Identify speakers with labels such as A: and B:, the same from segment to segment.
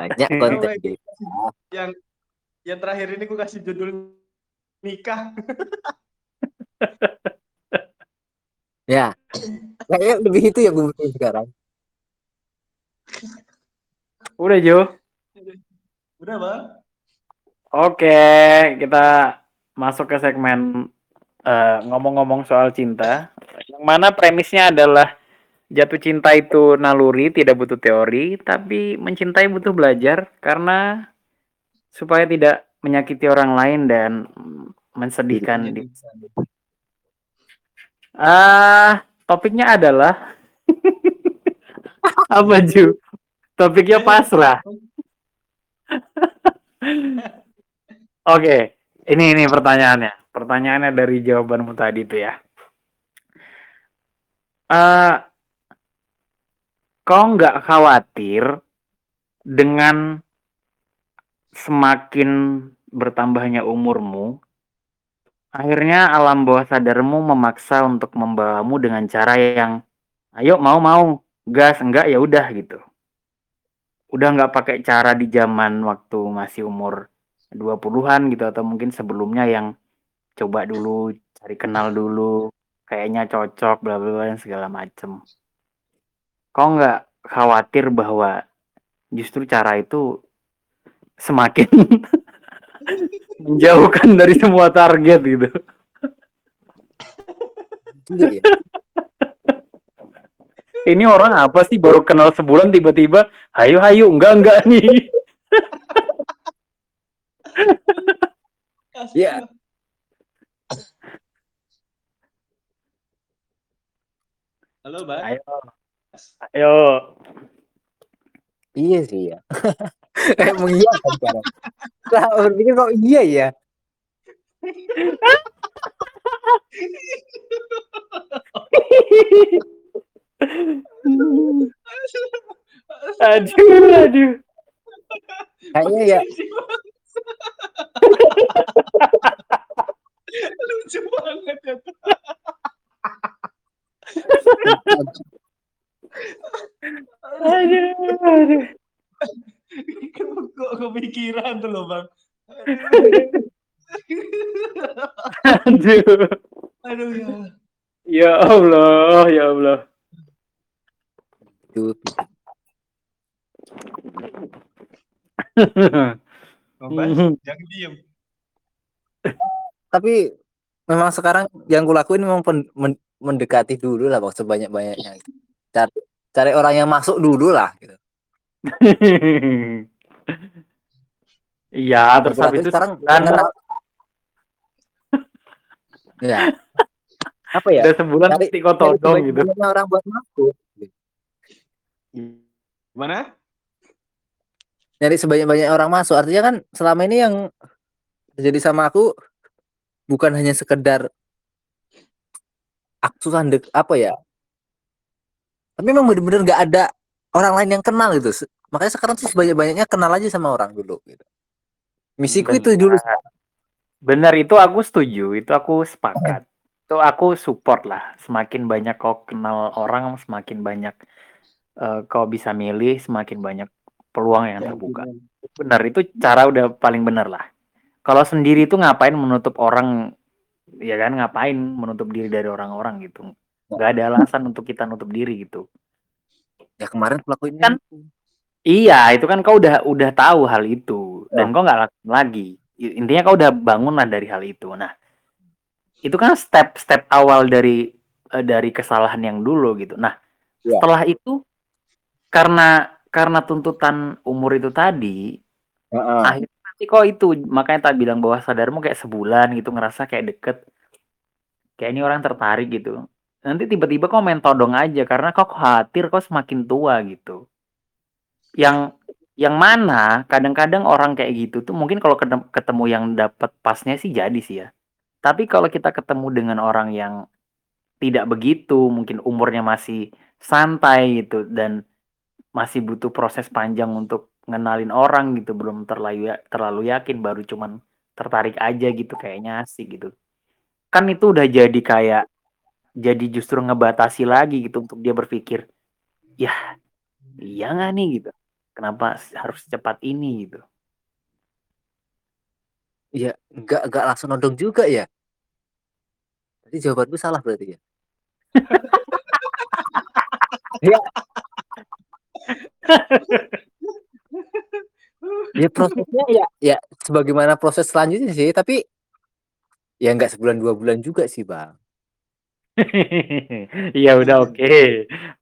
A: banyak konten gitu.
B: Yang yang terakhir ini gue kasih judul nikah.
A: ya kayaknya lebih itu yang gue sekarang
C: Udah Jo.
B: Udah bang?
C: Oke, kita masuk ke segmen eh, ngomong-ngomong soal cinta. Yang mana premisnya adalah jatuh cinta itu naluri, tidak butuh teori, tapi mencintai butuh belajar karena supaya tidak menyakiti orang lain dan mensedihkan di Ah, topiknya adalah apa Ju? Topiknya pasrah. Oke, ini ini pertanyaannya. Pertanyaannya dari jawabanmu tadi tuh ya. Eh, kau nggak khawatir dengan semakin bertambahnya umurmu, akhirnya alam bawah sadarmu memaksa untuk membawamu dengan cara yang, ayo mau mau, gas enggak ya udah gitu. Udah nggak pakai cara di zaman waktu masih umur 20-an gitu atau mungkin sebelumnya yang coba dulu cari kenal dulu kayaknya cocok bla bla bla segala macem kok nggak khawatir bahwa justru cara itu semakin menjauhkan dari semua target gitu
A: Iya, iya.
C: ini orang apa sih baru kenal sebulan tiba-tiba hayu hayu enggak enggak nih
A: Iya.
B: Halo bang.
C: ayo ayo
A: iya sih ya. Kayak mengiyakan sekarang? Lah berpikir kok iya ya?
C: Aduh aduh.
A: Kayaknya ya.
B: Lucu banget ya.
C: Aduh aduh
B: Kok kepikiran tuh loh bang.
C: aduh
B: Aduh ya.
C: ya Allah ya Allah
B: Bang,
C: Mhm.
B: jangan diem.
A: tapi memang sekarang yang kulakuin memang pen- men- mendekati dulu lah bang sebanyak banyaknya cari cari orang yang masuk dulu lah gitu.
C: Iya, terus
A: Aku
C: habis itu
A: sekarang
C: sebulan,
A: mengenal ya apa ya
C: udah sebulan
A: Cari- cari
C: todong gitu.
A: orang buat masuk
B: Gimana?
A: nyari sebanyak-banyak orang masuk artinya kan selama ini yang terjadi sama aku bukan hanya sekedar aku dek apa ya tapi memang bener-bener nggak ada orang lain yang kenal gitu makanya sekarang tuh sebanyak-banyaknya kenal aja sama orang dulu gitu misiku itu dulu
C: Benar itu aku setuju, itu aku sepakat. Itu aku support lah. Semakin banyak kau kenal orang, semakin banyak eh, kau bisa milih, semakin banyak peluang yang terbuka. Benar, itu cara udah paling benar lah. Kalau sendiri itu ngapain menutup orang, ya kan ngapain menutup diri dari orang-orang gitu. Gak ada alasan untuk kita nutup diri gitu.
A: ya kemarin pelakuin
C: Kan- Iya, itu kan kau udah udah tahu hal itu dan kau nggak lakukan lagi. Intinya kau udah bangun lah dari hal itu. Nah, itu kan step-step awal dari eh, dari kesalahan yang dulu gitu. Nah,
A: Iya.
C: setelah itu karena karena tuntutan umur itu tadi,
A: Heeh.
C: akhirnya nanti kok itu makanya tak bilang bahwa sadarmu kayak sebulan gitu ngerasa kayak deket, kayak ini orang tertarik gitu. Nanti tiba-tiba kau main todong aja karena kau khawatir kau semakin tua gitu. Yang yang mana kadang-kadang orang kayak gitu tuh mungkin kalau ketemu yang dapat pasnya sih jadi sih ya. Tapi kalau kita ketemu dengan orang yang tidak begitu, mungkin umurnya masih santai gitu dan masih butuh proses panjang untuk ngenalin orang gitu, belum terlalu terlalu yakin baru cuman tertarik aja gitu kayaknya asik gitu. Kan itu udah jadi kayak jadi justru ngebatasi lagi gitu untuk dia berpikir, "Yah, iya nggak nih?" gitu. kenapa harus secepat ini gitu
A: Iya, nggak nggak langsung nodong juga ya. Jadi jawabanku salah berarti ya. ya, ya prosesnya ya ya sebagaimana proses selanjutnya sih, tapi ya nggak sebulan dua bulan juga sih bang.
C: Iya udah oke.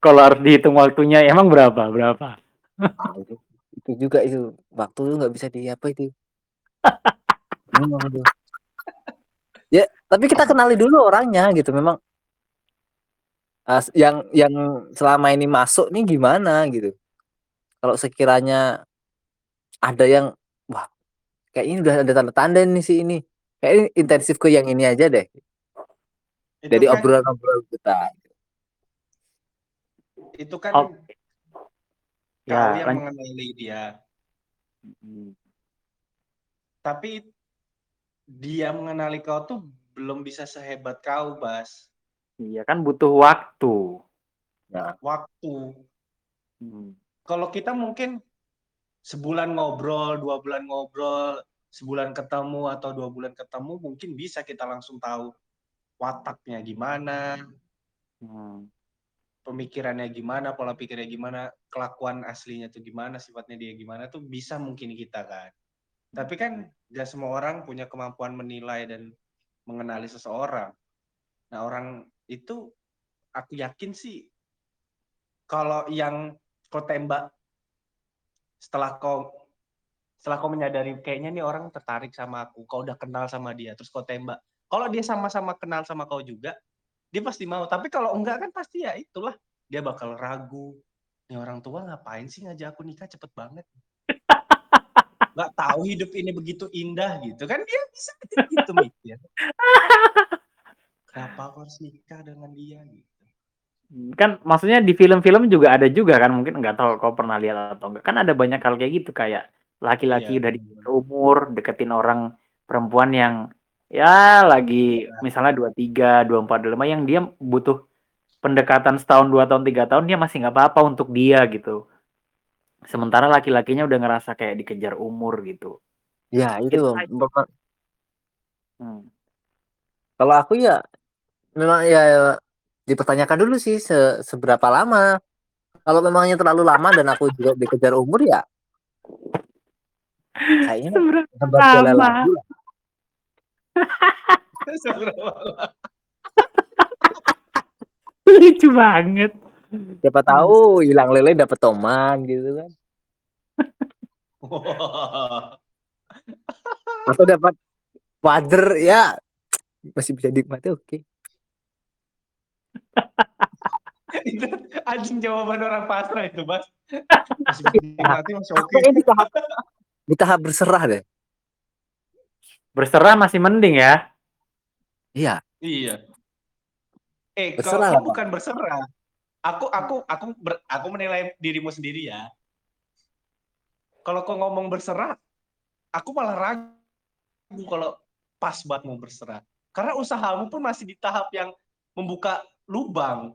C: Kalau harus dihitung waktunya emang berapa? Berapa?
A: Ah, itu, itu juga itu waktu itu nggak bisa di apa itu. Bingung aku. Ya, tapi kita kenali dulu orangnya gitu. Memang ah, yang yang selama ini masuk nih gimana gitu. Kalau sekiranya ada yang wah kayak ini udah ada tanda-tanda nih si ini. Kayak ini intensif ke yang ini aja deh.
B: Itu
A: Dari
B: kan,
A: obrolan-obrolan kita.
B: itu kan
C: Oh.
B: kau
C: Ya,
B: yang mengenali dia.
C: Hmm.
B: Tapi dia mengenali kau tuh belum bisa sehebat kau, Bas.
C: Iya kan butuh waktu.
B: Waktu.
C: Hmm.
B: Kalau kita mungkin sebulan ngobrol, dua bulan ngobrol, sebulan ketemu atau dua bulan ketemu, mungkin bisa kita langsung tahu wataknya gimana,
C: Hmm.
B: pemikirannya gimana, pola pikirnya gimana, kelakuan aslinya tuh gimana, sifatnya dia gimana tuh bisa mungkin kita kan. Tapi kan gak semua orang punya kemampuan menilai dan mengenali seseorang. Nah orang itu aku yakin sih kalau yang kau tembak setelah kau setelah kau menyadari kayaknya nih orang tertarik sama aku, kau udah kenal sama dia, terus kau tembak. Kalau dia sama-sama kenal sama kau juga, dia pasti mau. Tapi kalau enggak kan pasti ya itulah dia bakal ragu. Nih orang tua ngapain sih ngajak aku nikah cepet banget? Nggak tahu hidup ini begitu indah gitu kan dia bisa gitu mikir. Kenapa aku harus nikah dengan dia gitu?
C: Kan maksudnya di film-film juga ada juga kan mungkin nggak tahu kau pernah lihat atau enggak. Kan ada banyak hal kayak gitu kayak laki-laki
B: Iya.
C: udah di umur deketin orang perempuan yang ya lagi misalnya 23, 24, 25 yang dia butuh pendekatan setahun, dua tahun, tiga tahun dia masih nggak apa-apa untuk dia gitu. Sementara laki-lakinya udah ngerasa kayak dikejar umur gitu.
A: Ya itu
C: Kita
A: Bang. Bapak-
C: Hmm.
A: kalau aku ya memang ya dipertanyakan dulu sih se- seberapa lama. Kalau memangnya terlalu lama dan aku juga dikejar umur ya kayaknya
C: Seberapa lama? Lucu banget.
A: Siapa tahu hilang lele dapet toman gitu kan. Atau dapat father ya masih bisa dinikmati oke.
B: itu anjing jawaban orang pasrah itu, Mas. Masih dinikmati masih oke.
A: Kayaknya di tahap di tahap berserah deh.
C: Berserah masih mending ya.
A: Iya.
B: Iya. Eh,
A: Berserah
B: kalau bukan berserah. Aku aku aku ber- aku menilai dirimu sendiri ya. Kalau kau ngomong berserah, aku malah ragu kalau pas buat mau berserah. Karena usahamu pun masih di tahap yang membuka lubang,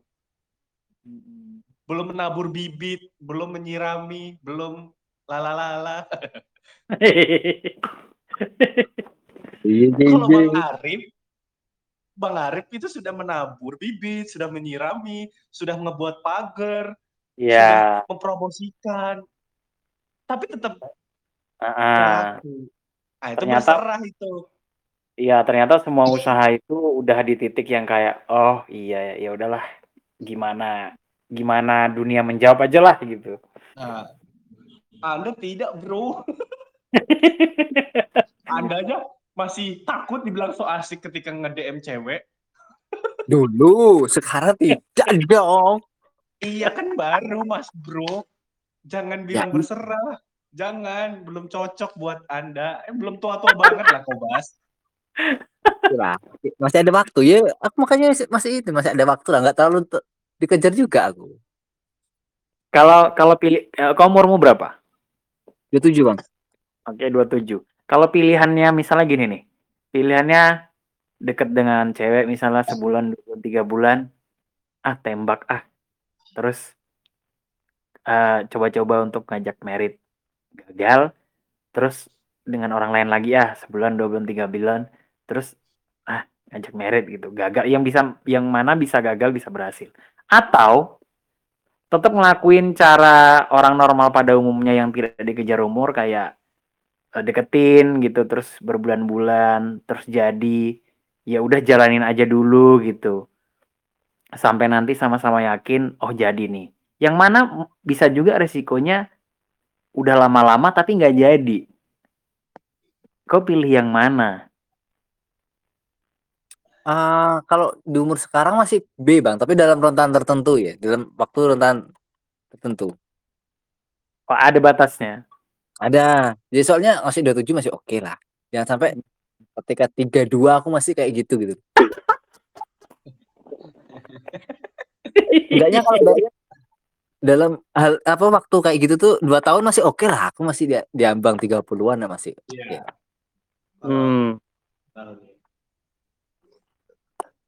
B: belum menabur bibit, belum menyirami, belum lalalala.
A: Iya
B: Kalau Bang Arif, Bang Arif itu sudah menabur bibit, sudah menyirami, sudah ngebuat pagar,
C: Ya.
B: mempromosikan, tapi tetap
C: ah.
B: laku. Nah, itu
C: Ternyata-
B: berserah itu.
C: Iya, ternyata semua usaha itu udah di titik yang kayak oh iya ya udahlah gimana gimana dunia menjawab aja lah gitu.
B: Nah, Anda tidak, bro. Andanya masih takut dibilang so asik ketika nge-DM cewek.
A: Dulu, sekarang tidak dong.
B: Iya kan baru, Mas Bro. Jangan bilang
A: Ya.
B: berserah. Jangan, belum cocok buat Anda. Eh, belum tua-tua banget lah kau bahas.
A: Lah, masih ada waktu ya. Aku makanya masih- masih itu masih ada waktu lah. Nggak terlalu te- dikejar juga aku.
C: Kalau kalau pilih eh, kau umurmu berapa?
A: Dia tujuh bang.
C: Oke, 27. Kalau pilihannya misalnya gini nih. Pilihannya deket dengan cewek misalnya sebulan, dua bulan, tiga bulan. Ah, tembak ah. Terus eee, coba-coba untuk ngajak merit, gagal, terus dengan orang lain lagi, ah, sebulan, 2 bulan, 3 bulan, terus, ah, ngajak merit gitu, gagal yang bisa yang mana bisa gagal, bisa berhasil. Atau tetap ngelakuin cara orang normal pada umumnya yang tidak dikejar umur kayak, eee, deketin gitu, terus berbulan-bulan, terus jadi, ya udah jalanin aja dulu gitu. Sampai nanti sama-sama yakin, oh jadi nih. Yang mana bisa juga resikonya udah lama-lama tapi nggak jadi. Kau pilih yang mana?
A: Ah, kalau di umur sekarang masih B, Bang, tapi dalam rentan tertentu ya, dalam waktu rentan tertentu.
C: Oh, ada batasnya?
A: Ada. Jadi soalnya masih 27 masih okelah. Jangan sampai ketika 32 aku masih kayak gitu, gitu. Enggaknya kalau da dalam hal apa, waktu kayak gitu tuh 2 tahun masih okelah, aku masih di di ambang 30-an ya masih oke.
B: Iya.
C: Mmm.
B: Nih.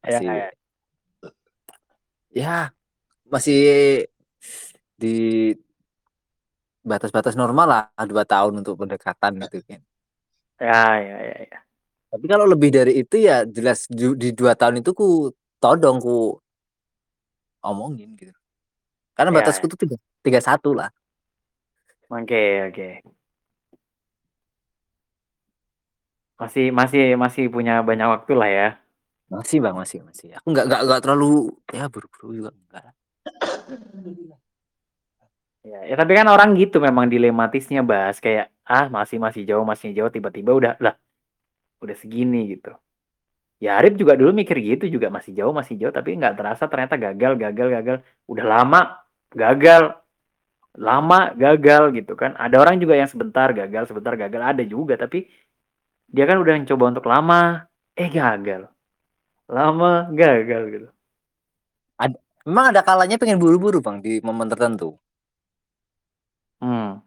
C: Ya
A: Masih
C: kayak
A: ya, masih di batas-batas normal lah 2 tahun untuk pendekatan gitu kan.
C: Ya ya ya ya.
A: Tapi kalau lebih dari itu ya jelas du di 2 tahun itu ku todong, ku omongin gitu. Karena
C: Ya
A: batasku
C: ya.
A: tuh tiga 31 lah.
C: Oke oke. Masih masih masih punya banyak waktu lah ya.
A: Masih, Bang, masih masih. Aku nggak nggak nggak terlalu ya buru-buru juga enggak.
C: Ya ya tapi kan orang gitu memang dilematisnya, Bas, kayak, ah, masih masih jauh masih jauh, tiba-tiba udah, lah, udah segini gitu. Ya Arif juga dulu mikir gitu juga, masih jauh masih jauh, tapi nggak terasa ternyata gagal gagal gagal. Udah lama, gagal. Lama, gagal gitu kan. Ada orang juga yang sebentar gagal, sebentar gagal, ada juga, tapi dia kan udah mencoba untuk lama, eh gagal. Lama, gagal gitu.
A: Ad memang ada kalanya pengen buru-buru, Bang, di momen tertentu.
C: Mmm.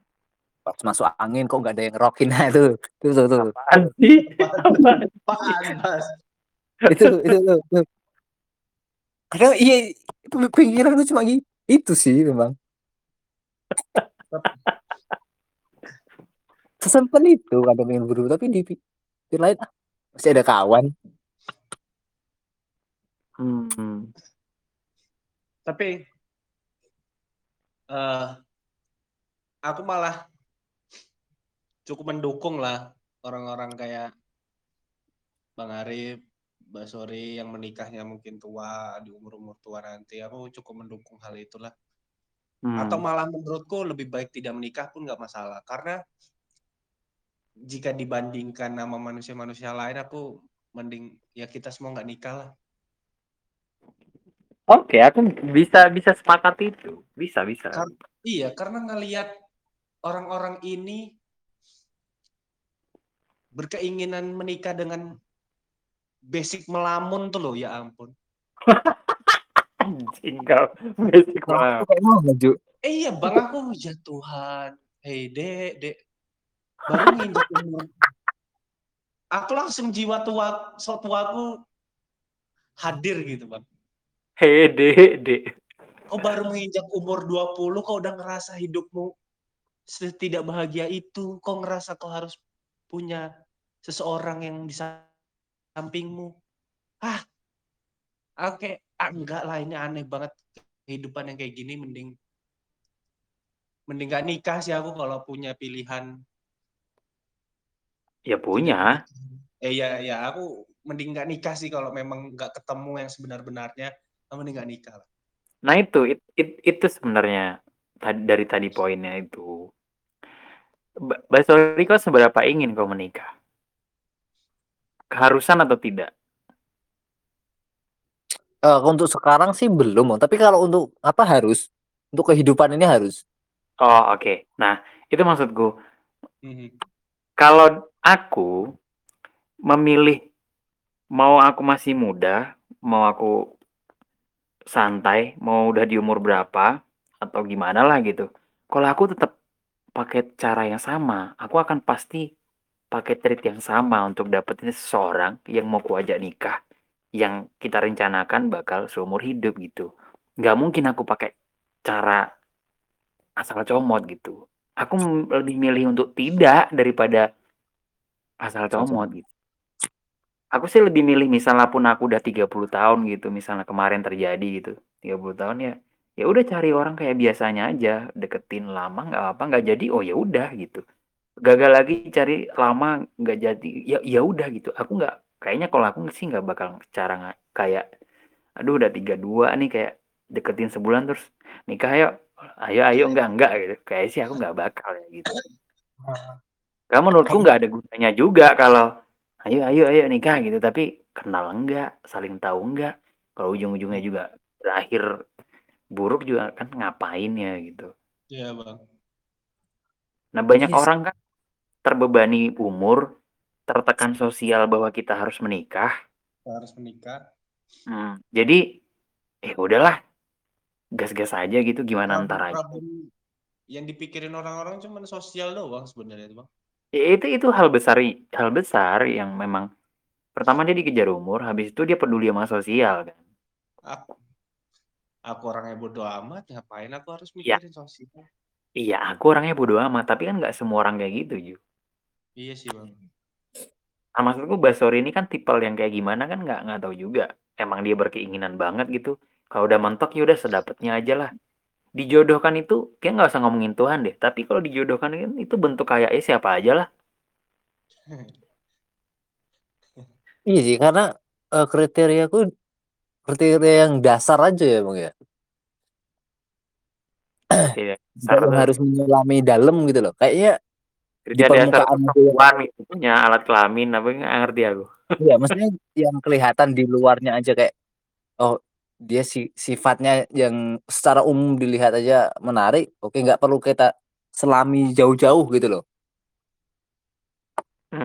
A: Pas masuk angin kok nggak ada yang ngerokin, nah itu, itu tuh tuh.
C: Apaan sih? Apaan sih?
B: Apaan, Bas?
A: Itu itu tuh tuh. Kadang iya, itu pikiranku cuma gi itu sih memang. Sesimpel itu kadang pengen buru, tapi di pikir lain, ah, masih ada kawan.
C: Mhm.
B: Tapi eee, aku malah cukup mendukung lah orang-orang kayak Bang Arif, Mbak Sori yang menikahnya mungkin tua, di umur-umur tua nanti, aku cukup mendukung hal itulah. Atau
C: Mmm.
B: malah menurutku lebih baik tidak menikah pun nggak masalah, karena jika dibandingkan sama manusia-manusia lain, aku mending ya kita semua nggak nikah lah.
C: Oke, aku bisa bisa sepakat itu. Bisa bisa.
B: Kar iya, karena ngelihat orang-orang ini berkeinginan menikah dengan basic melamun tuh loh, ya ampun.
C: Anjing kau, basic
A: aku
C: melamun.
B: Eh, iya, Bang, aku ya Tuhan, hei Dek Dek, baru nginjak umur aku langsung jiwa tua tuaku hadir gitu, Bang.
C: Hei Dek Dek.
B: Kau baru menginjak umur 20 kau udah ngerasa hidupmu setidak bahagia itu, kau ngerasa kau harus punya seseorang yang di sampingmu. Ah. Aku kayak, ah, enggak lah ini aneh banget kehidupan yang kayak gini mending mending nggak nikah sih aku kalau punya pilihan.
C: Ya punya.
B: Eh, ya ya aku mending nggak nikah sih kalau memang nggak ketemu yang sebenar-benarnya, mending nggak nikah lah.
C: Nah itu, it it itu sebenarnya dari tadi poinnya itu. Sori kau seberapa ingin kau menikah? Keharusan atau tidak?
A: Eee, untuk sekarang sih belum, tapi kalau untuk apa, harus. Untuk kehidupan ini harus.
C: Oh, oke. Nah, itu maksudku.
B: Mhm.
C: Kalau aku memilih mau aku masih muda, mau aku santai, mau udah di umur berapa, atau gimana lah gitu. Kalau aku tetap pakai cara yang sama, aku akan pasti pakai trik yang sama untuk dapetin seseorang yang mau kuajak nikah, yang kita rencanakan bakal seumur hidup gitu. Nggak mungkin aku pakai cara asal comot gitu. Aku lebih milih untuk tidak daripada asal comot gitu. Aku sih lebih milih misalnya pun aku udah 30 tahun gitu, misalnya kemarin terjadi gitu, 30 tahun ya ya udah cari orang kayak biasanya aja, deketin lama nggak apa nggak jadi, oh ya udah gitu. Gagal lagi cari lama nggak jadi, ya ya udah gitu. Aku nggak kayaknya kalau aku sih nggak bakal cara nggak kayak aduh udah 32 nih kayak deketin sebulan terus nikah yuk. Ayo ayo. Enggak enggak gitu. Kayak sih aku nggak bakal ya gitu. Kamu menurutku nggak ada gunanya juga kalau ayo ayo ayo nikah gitu. Tapi kenal enggak saling tahu enggak kalau ujung-ujungnya juga berakhir buruk juga kan ngapain ya gitu
B: Iya bang.
C: nah banyak
A: Yes.
C: orang kan terbebani umur tertekan sosial bahwa kita harus menikah
B: Kita harus menikah.
C: Hmm, jadi eh udahlah gas-gas aja gitu gimana ntar aja
B: yang dipikirin orang-orang cuma sosial doang sebenarnya bang.
C: Ya, itu itu hal besar hal besar yang memang pertama dia dikejar umur habis itu dia peduli sama sosial kan
B: Aku, aku orangnya bodoh amat, ngapain aku harus
C: Iya.
B: mikirin sosial?
C: iya aku orangnya bodo amat tapi kan nggak semua orang kayak gitu Ju
B: Iya sih bang.
C: nah, maksudku Basori ini kan tipe yang kayak gimana kan nggak nggak tahu juga emang dia berkeinginan banget gitu kalau udah mentok ya udah sedapatnya aja lah dijodohkan itu kayak nggak usah ngomongin Tuhan deh tapi kalau dijodohkan kan itu bentuk kayak eh, siapa aja lah
A: Iya sih, karena uh, kriteriaku kriteria yang dasar aja ya bang ya.
C: Iya,
A: harus menyelami dalam gitu loh. Kayaknya di
C: kriteria dasar
A: permukaan ya.
C: perempuan itu punya alat kelamin apa nggak ngerti aku
A: Iya, maksudnya yang kelihatan di luarnya aja kayak oh dia si sifatnya yang secara umum dilihat aja menarik, oke nggak perlu kita selami jauh-jauh gitu loh.
C: Hmm.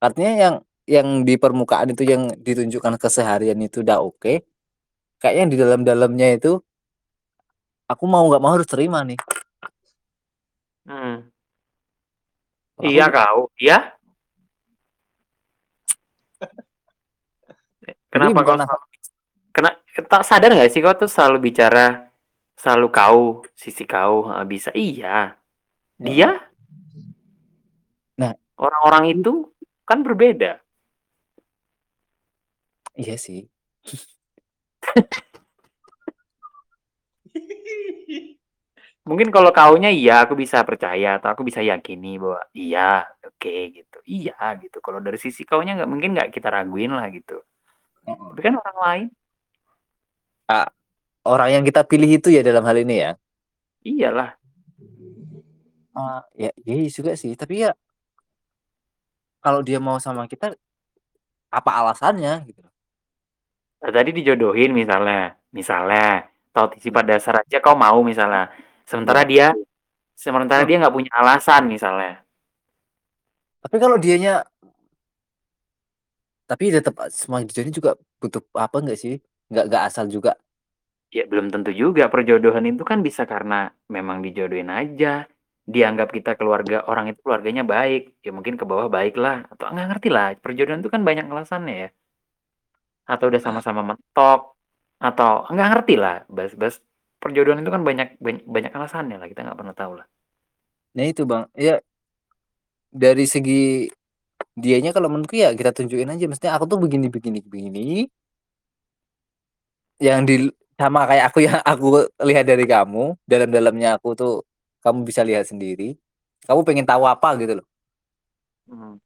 A: Artinya yang yang di permukaan itu yang ditunjukkan keseharian itu udah oke. Kayaknya di dalam-dalamnya itu aku mau nggak mau harus terima nih.
C: Hmm.
A: Kalau
C: Iya kau, iya. Kenapa kau
A: bukan
C: selalu, kena tak sadar nggak sih kau tuh selalu bicara selalu kau, sisi kau bisa iya. Dia
A: Nah.
C: orang-orang itu kan berbeda.
A: Iya sih.
C: Mungkin kalau kaunya iya aku bisa percaya atau aku bisa yakini bahwa iya oke gitu iya gitu. Kalau dari sisi kaunya nggak mungkin nggak kita raguin lah gitu. Tapi kan orang lain
A: Orang yang kita pilih itu ya dalam hal ini ya.
C: iyalah.
A: Ah, ya, iya juga sih. Tapi ya kalau dia mau sama kita apa alasannya gitu.
C: Nah, tadi dijodohin misalnya, misalnya, atau sifat dasar aja kau mau misalnya. Sementara dia, sementara dia nggak punya alasan misalnya.
A: Tapi kalau dianya tapi tetap semua dijodohin juga butuh apa enggak sih? Enggak enggak asal juga.
C: Ya belum tentu juga perjodohan itu kan bisa karena memang dijodohin aja. Dianggap kita keluarga orang itu keluarganya baik, ya mungkin ke bawah baik lah atau nggak ngerti lah. Perjodohan itu kan banyak alasannya ya. Atau udah sama-sama mentok atau nggak ngerti lah. Bas-bas perjodohan itu kan banyak banyak, banyak alasannya lah kita nggak pernah tahu lah.
A: Nah itu bang, ya dari segi dianya kalau menurutku ya kita tunjukin aja. Maksudnya aku tuh begini begini begini. Yang di sama kayak aku yang aku lihat dari kamu dalam-dalamnya aku tuh kamu bisa lihat sendiri. Kamu pengen tahu apa gitu loh.
C: Hmm.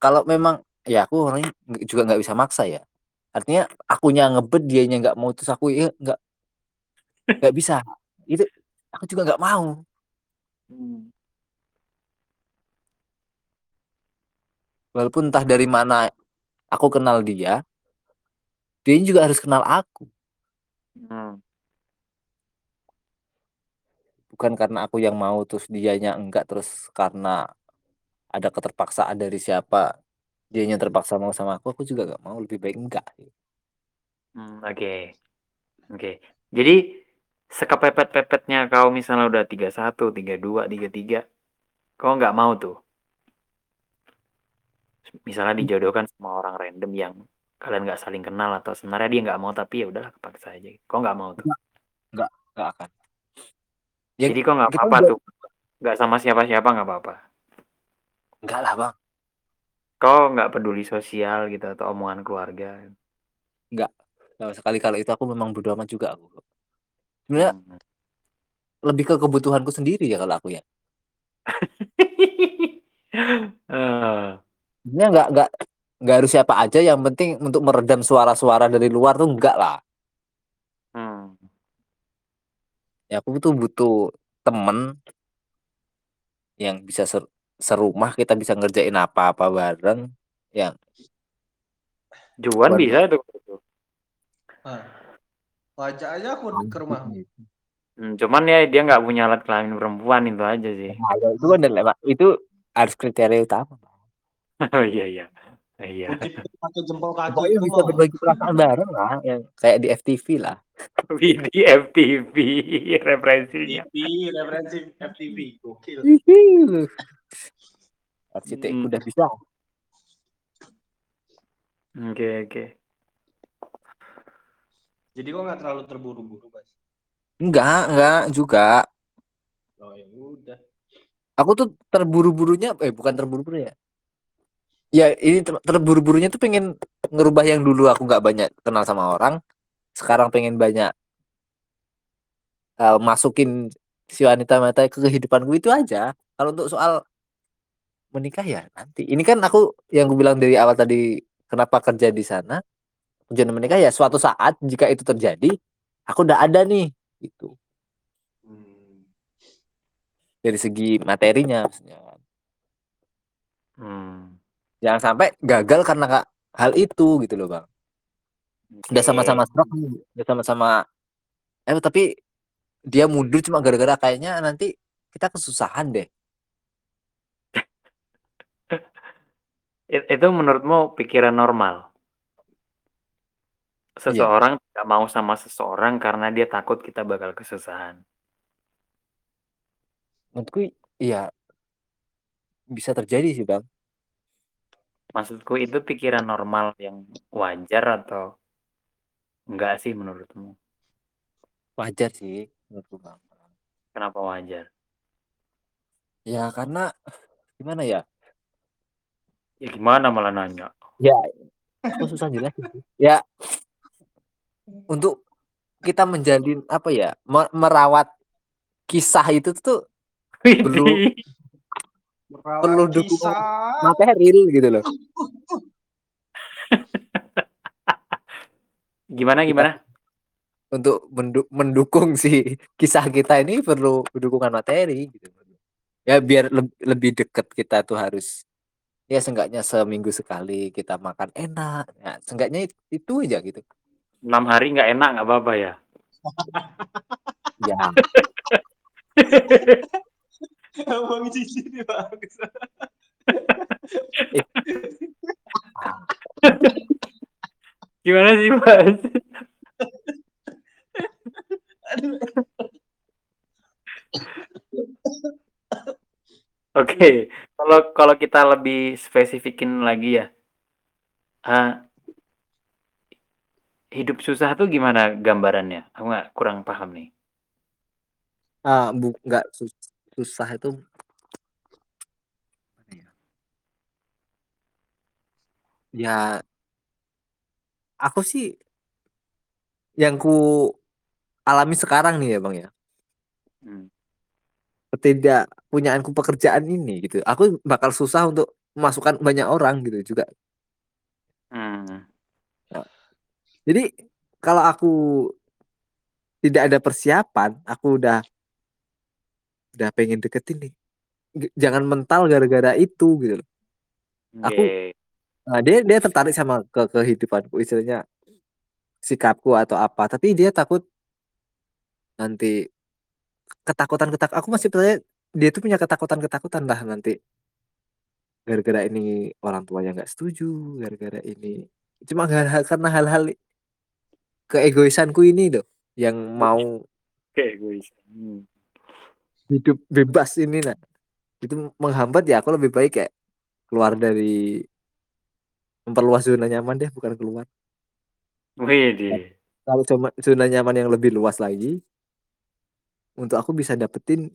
A: Kalau memang ya aku orangnya nggak- juga nggak bisa maksa ya. Artinya akunya ngebet dianya nggak mau terus aku ya nggak nggak bisa. Itu aku juga nggak mau. Walaupun entah dari mana aku kenal dia, dia juga harus kenal aku.
C: Hmm.
A: Bukan karena aku yang mau terus dianya enggak terus karena ada keterpaksaan dari siapa dianya terpaksa mau sama aku, aku juga nggak mau lebih baik enggak.
C: Hmm, oke. Oke. Jadi sekepepet-pepetnya kau misalnya udah 31, 32, 33, kau nggak mau tuh. Misalnya dijodohkan sama orang random yang kalian nggak saling kenal atau sebenarnya dia nggak mau tapi ya udahlah kepaksa aja. Kau nggak mau tuh.
A: Nggak akan. Ya,
C: Jadi kok nggak
A: kita
C: apa-apa
A: udah
C: tuh, nggak sama siapa-siapa nggak apa-apa?
A: Enggak lah, Bang.
C: Kau nggak peduli sosial gitu atau omongan keluarga?
A: Enggak, sama sekali kalau itu aku memang bodo amat juga aku. Sebenarnya
C: Hmm.
A: lebih ke kebutuhanku sendiri ya kalau aku ya.
C: Heeh.
A: Sebenarnya nggak nggak nggak harus siapa aja yang penting untuk meredam suara-suara dari luar tuh enggak lah.
C: Hmm.
A: Ya aku tuh butuh temen yang bisa ser serumah kita bisa ngerjain apa-apa bareng yang
C: Juan bisa tuh.
B: Ah. Wajah aja aku ke rumahmu.
C: Hmm, cuman ya dia nggak punya alat kelamin perempuan itu aja sih.
A: Nah, ya itu kan lewat itu harus kriteria utama.
C: Oh iya iya. Iya.
B: Pakai jempol kaki
A: Pokoknya
B: itu
A: bisa berbagi perasaan bareng lah, yang kayak di FTV lah.
C: di FTV referensinya.
B: FTV, referensi FTV, gokil.
A: Arsitek
C: Hmm.
A: udah bisa.
C: Oke oke.
B: Jadi kok nggak terlalu terburu-buru, Mas?
A: Enggak, enggak juga.
B: Oh ya udah.
A: Aku tuh terburu-burunya eh bukan terburu-buru ya. Ya ini ter- terburu-burunya tuh pengen ngerubah yang dulu aku nggak banyak kenal sama orang. Sekarang pengen banyak eh, masukin si wanita-wanita ke kehidupanku itu aja. Kalau untuk soal menikah ya nanti. Ini kan aku yang gue bilang dari awal tadi kenapa kerja di sana. Tujuan menikah ya suatu saat jika itu terjadi, aku udah ada nih gitu.
B: Hmm.
A: Dari segi materinya maksudnya.
C: Hmm.
A: Jangan sampai gagal karena nggak hal itu gitu loh, Bang. Udah sama-sama stroke udah sama-sama eh tapi dia mundur cuma gara-gara kayaknya nanti kita kesusahan deh.
C: It- Itu menurutmu pikiran normal? Seseorang tidak mau sama seseorang karena dia takut kita bakal kesusahan.
A: Menurutku iya bisa terjadi sih, Bang.
C: Maksudku itu pikiran normal yang wajar atau enggak sih menurutmu?
A: Wajar sih menurutku, Bang.
C: Kenapa wajar?
A: Ya karena gimana ya?
C: Ya gimana malah nanya?
A: Ya aku susah jelasin sih. Ya untuk kita menjalin apa ya? me- merawat kisah itu tuh Perlu-.
B: Merawat
A: Perlu dukungan.
B: kisah.
A: material gitu loh.
C: Gimana gimana?
A: Untuk mendu- mendukung si kisah kita ini perlu dukungan materi gitu. Ya biar leb- lebih deket kita tuh harus ya seenggaknya seminggu sekali kita makan enak. Ya, seenggaknya it- itu aja gitu.
C: Enam hari nggak enak nggak apa-apa ya?
A: Ya,
B: Abang cici ini bagus.
C: Gimana sih mas? Oke, kalau kalau kita lebih spesifikin lagi ya, ah, hidup susah tuh gimana gambarannya? Aku nggak kurang paham nih.
A: ah, bu nggak sus- susah itu ya? Ya, aku sih yang ku alami sekarang nih ya bang ya,
C: Hmm.
A: Ketidakpunyaanku pekerjaan ini gitu. Aku bakal susah untuk memasukkan banyak orang gitu juga.
C: Hmm.
A: Jadi kalau aku tidak ada persiapan, aku udah udah pengen deketin nih. Jangan mental gara-gara itu gitu. loh. Aku-
C: Oke.
A: Nah, dia dia tertarik sama ke kehidupanku istilahnya sikapku atau apa, tapi dia takut nanti ketakutan ketak aku masih percaya dia tuh punya ketakutan ketakutan lah nanti gara-gara ini orang tuanya nggak setuju gara-gara ini cuma hal-hal karena hal-hal keegoisanku ini loh yang mau
C: Oke, gue bisa. Hmm.
A: hidup bebas ini nah itu menghambat ya aku lebih baik kayak keluar dari memperluas zona nyaman deh bukan keluar
C: Widih.
A: kalau cuma zona nyaman yang lebih luas lagi untuk aku bisa dapetin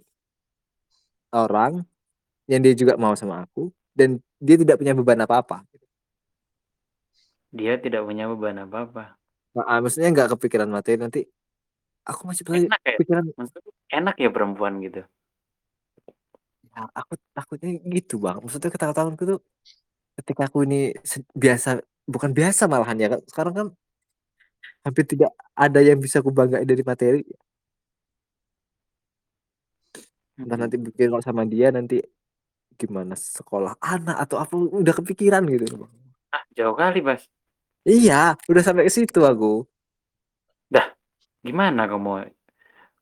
A: orang yang dia juga mau sama aku dan dia tidak punya beban apa-apa.
C: Dia tidak punya beban apa-apa.
A: Heeh, maksudnya nggak kepikiran materi nanti aku masih
C: Enak ya?
A: kepikiran
C: Maksudnya enak ya perempuan gitu?
A: ya aku takutnya gitu Bang, maksudnya ketakutanku tuh ketika aku ini se biasa bukan biasa malahan ya, Kak, sekarang kan hampir tidak ada yang bisa kubanggain dari materi. Entah nanti
C: Mhm.
A: mungkin kalau sama dia nanti gimana sekolah anak atau apa udah kepikiran gitu loh, Bang.
C: Ah, jauh kali, Bas.
A: Iya, udah sampai ke situ aku.
C: Dah, gimana kamu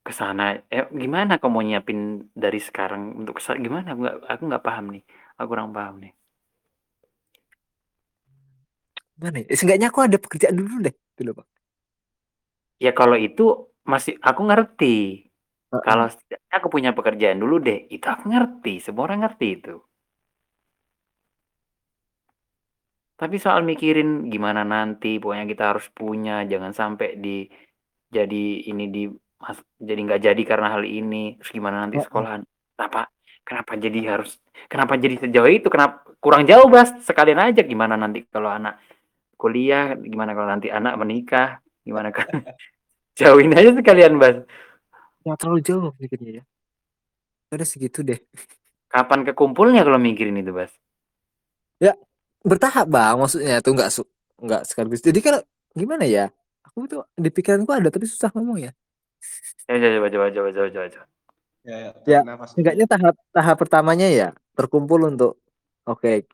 C: ke sana? Eh, gimana kamu nyiapin dari sekarang untuk ke sa gimana? Aku nggak aku nggak paham nih. Aku kurang paham nih.
A: Gimana ya, seenggaknya aku ada pekerjaan dulu deh, gitu loh, Bang.
C: Ya kalau itu masih aku ngerti. Kalau setidaknya aku punya pekerjaan dulu deh, itu aku ngerti, semua orang ngerti itu. Tapi soal mikirin gimana nanti, pokoknya kita harus punya, jangan sampai di jadi ini di mas jadi nggak jadi karena hal ini, terus gimana nanti
A: Heeh.
C: sekolahan. Kenapa kenapa jadi harus kenapa jadi sejauh itu? Kenapa kurang jauh, Bas, sekalian aja gimana nanti kalau anak kuliah, gimana kalau nanti anak menikah, gimana kan jauhin aja sekalian, Bas.
A: Jangan terlalu jauh mikirnya ya. Udah segitu deh.
C: Kapan kekumpulnya kalau mikirin itu, Bas?
A: Ya, bertahap, Bang, maksudnya tuh nggak su nggak sekaligus. Jadi kan gimana ya, aku tuh di pikiranku ada tapi susah ngomong ya.
C: Ya, coba coba coba coba coba coba.
B: Ya, ya,
A: Ya,
B: tarik nafas dulu.
A: seenggaknya tahap tahap pertamanya ya terkumpul untuk oke,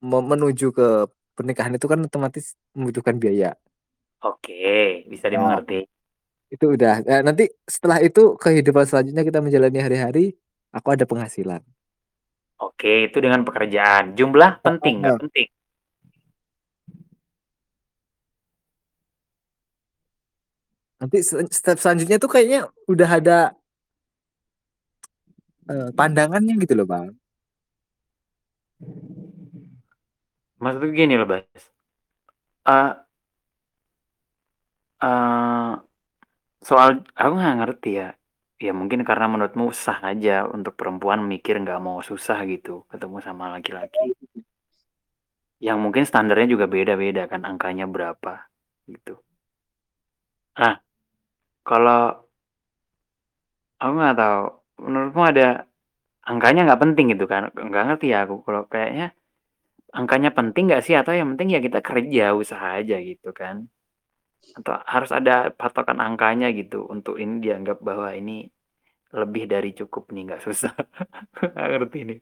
A: me menuju ke pernikahan itu kan otomatis membutuhkan biaya.
C: Oke, bisa
A: Ya.
C: dimengerti.
A: Itu udah. Nah, nanti setelah itu kehidupan selanjutnya kita menjalani hari-hari, aku ada penghasilan.
C: Oke, itu dengan pekerjaan. Jumlah penting, nggak
A: Heeh.
C: penting?
A: Nanti se step selanjutnya tuh kayaknya udah ada eee, pandangannya gitu loh, Bang.
C: Maksudku gini loh, Bas. Eee eee, soal aku nggak ngerti ya. Ya mungkin karena menurutmu sah aja untuk perempuan mikir nggak mau susah gitu ketemu sama laki-laki. Yang mungkin standarnya juga beda-beda kan, angkanya berapa, gitu. Nah, kalau aku nggak tahu, menurutmu ada angkanya nggak penting gitu kan, nggak ngerti ya aku kalau kayaknya angkanya penting nggak sih atau yang penting ya kita kerja, usaha aja gitu kan? Atau harus ada patokan angkanya gitu untuk ini dianggap bahwa ini lebih dari cukup nih, nggak susah. Nggak ngerti nih.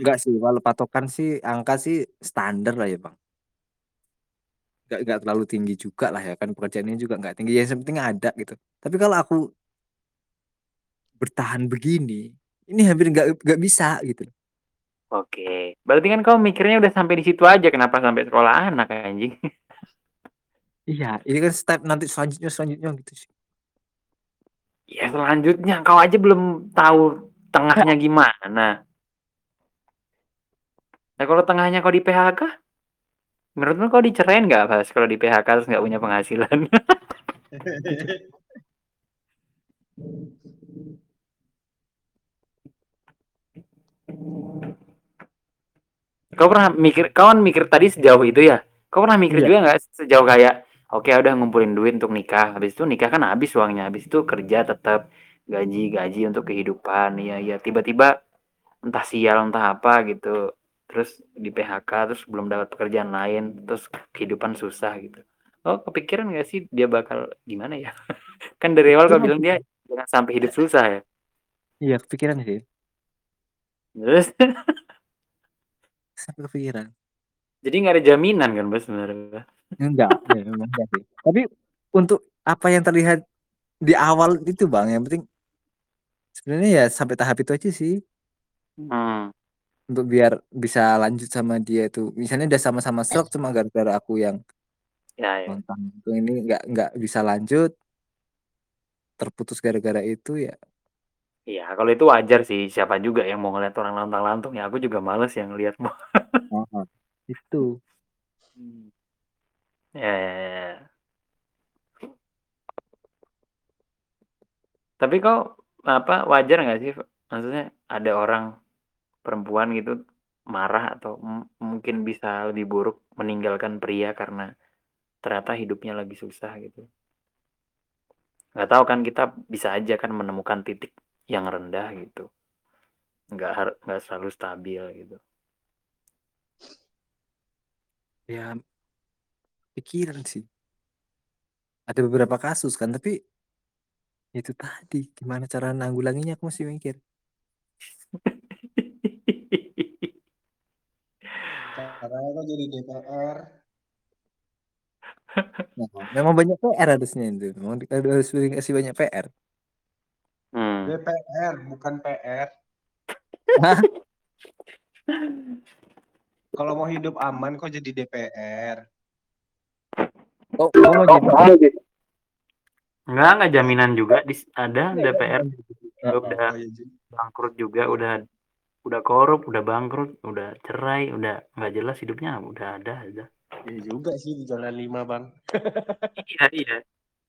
A: Enggak sih, kalau patokan sih angka sih standar lah ya, Bang. Nggak nggak terlalu tinggi juga lah ya kan, pekerjaannya juga nggak tinggi, yang penting ada gitu. Tapi kalau aku bertahan begini, ini hampir nggak nggak bisa gitu.
C: Oke, berarti kan kamu mikirnya udah sampai di situ aja, kenapa sampai sekolah anak anjing?
A: Iya, ini kan step nanti selanjutnya selanjutnya gitu sih.
C: Ya selanjutnya, kau aja belum tahu tengahnya gimana. Nah kalau tengahnya kau di PHK? Menurutmu kau dicerain nggak, Bas, kalau di PHK terus nggak punya penghasilan? Kau pernah mikir kau kan mikir tadi sejauh itu ya? Kau pernah mikir
A: Iya.
C: juga nggak sejauh kayak, oke udah ngumpulin duit untuk nikah, habis itu nikah kan habis uangnya, habis itu kerja tetap gaji-gaji untuk kehidupan, iya iya, tiba-tiba entah sial entah apa gitu, terus di PHK, terus belum dapat pekerjaan lain, terus kehidupan susah gitu. Oh kepikiran nggak sih dia bakal gimana ya? Kan dari awal kau
A: Kepikiran
C: bilang dia jangan sampai hidup susah ya?
A: Iya, kepikiran sih.
C: Terus?
A: Sampai kepikiran.
C: Jadi nggak ada jaminan kan, Bas, sebenarnya?
A: Enggak, ya memang enggak sih. Tapi untuk apa yang terlihat di awal itu, Bang, yang penting sebenarnya ya sampai tahap itu aja sih.
C: Hmm.
A: Untuk biar bisa lanjut sama dia itu, misalnya udah sama-sama sreg cuma gara-gara aku yang
C: Ya ya.
A: lontang-lantung ini nggak nggak bisa lanjut terputus gara-gara itu ya
C: Iya, kalau itu wajar sih, siapa juga yang mau ngeliat orang lontang-lantung ya, aku juga males yang ngeliatmu.
A: Heeh, itu.
C: Mmm. Ya ya ya. Tapi kau apa wajar nggak sih maksudnya ada orang perempuan gitu marah atau mungkin bisa lebih buruk meninggalkan pria karena ternyata hidupnya lagi susah gitu. Nggak tahu kan kita bisa aja kan menemukan titik yang rendah gitu. Nggak har- nggak selalu stabil gitu.
A: Ya pikiran sih ada beberapa kasus kan tapi itu tadi gimana cara nanggulanginya aku masih mikir
B: Caranya kok jadi DPR.
A: Nah, memang banyak PR harusnya itu memang di- harus dikasih banyak PR
C: hmm.
B: DPR bukan PR.
A: Hah?
B: Kalau mau hidup aman kok jadi DPR.
A: Oh gua mau jadi
C: nggak nggak jaminan juga. Dis- ada DPR juga udah
B: Oh, iya, Ji.
C: bangkrut juga udah udah korup udah bangkrut udah cerai udah nggak jelas hidupnya udah ada ada
B: Iya juga sih di Jalan 5, Bang.
C: iya iya.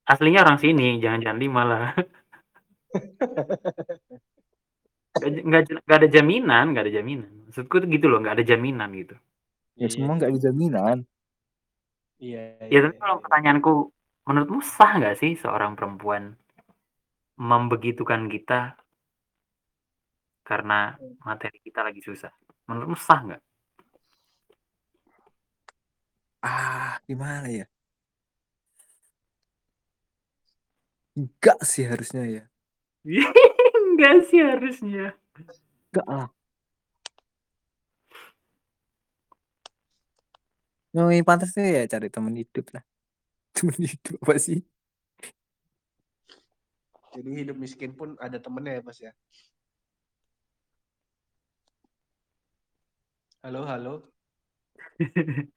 C: Aslinya orang sini jangan jangan lima lah. Nggak ada jaminan nggak ada jaminan. Maksudku tuh gitu loh nggak ada jaminan gitu.
A: Ya semua nggak ada jaminan
B: Iya.
C: ya
B: iya,
C: tapi kalau
B: iya.
C: pertanyaanku menurutmu sah nggak sih seorang perempuan membegitukan kita karena materi kita lagi susah? Menurutmu sah nggak?
A: Ah gimana ya? Enggak sih harusnya ya.
C: Enggak sih harusnya.
A: Enggak lah yang paling pantas tuh ya cari teman hidup lah teman hidup apa sih
B: Jadi hidup miskin pun ada temennya ya, Mas ya. Halo, halo.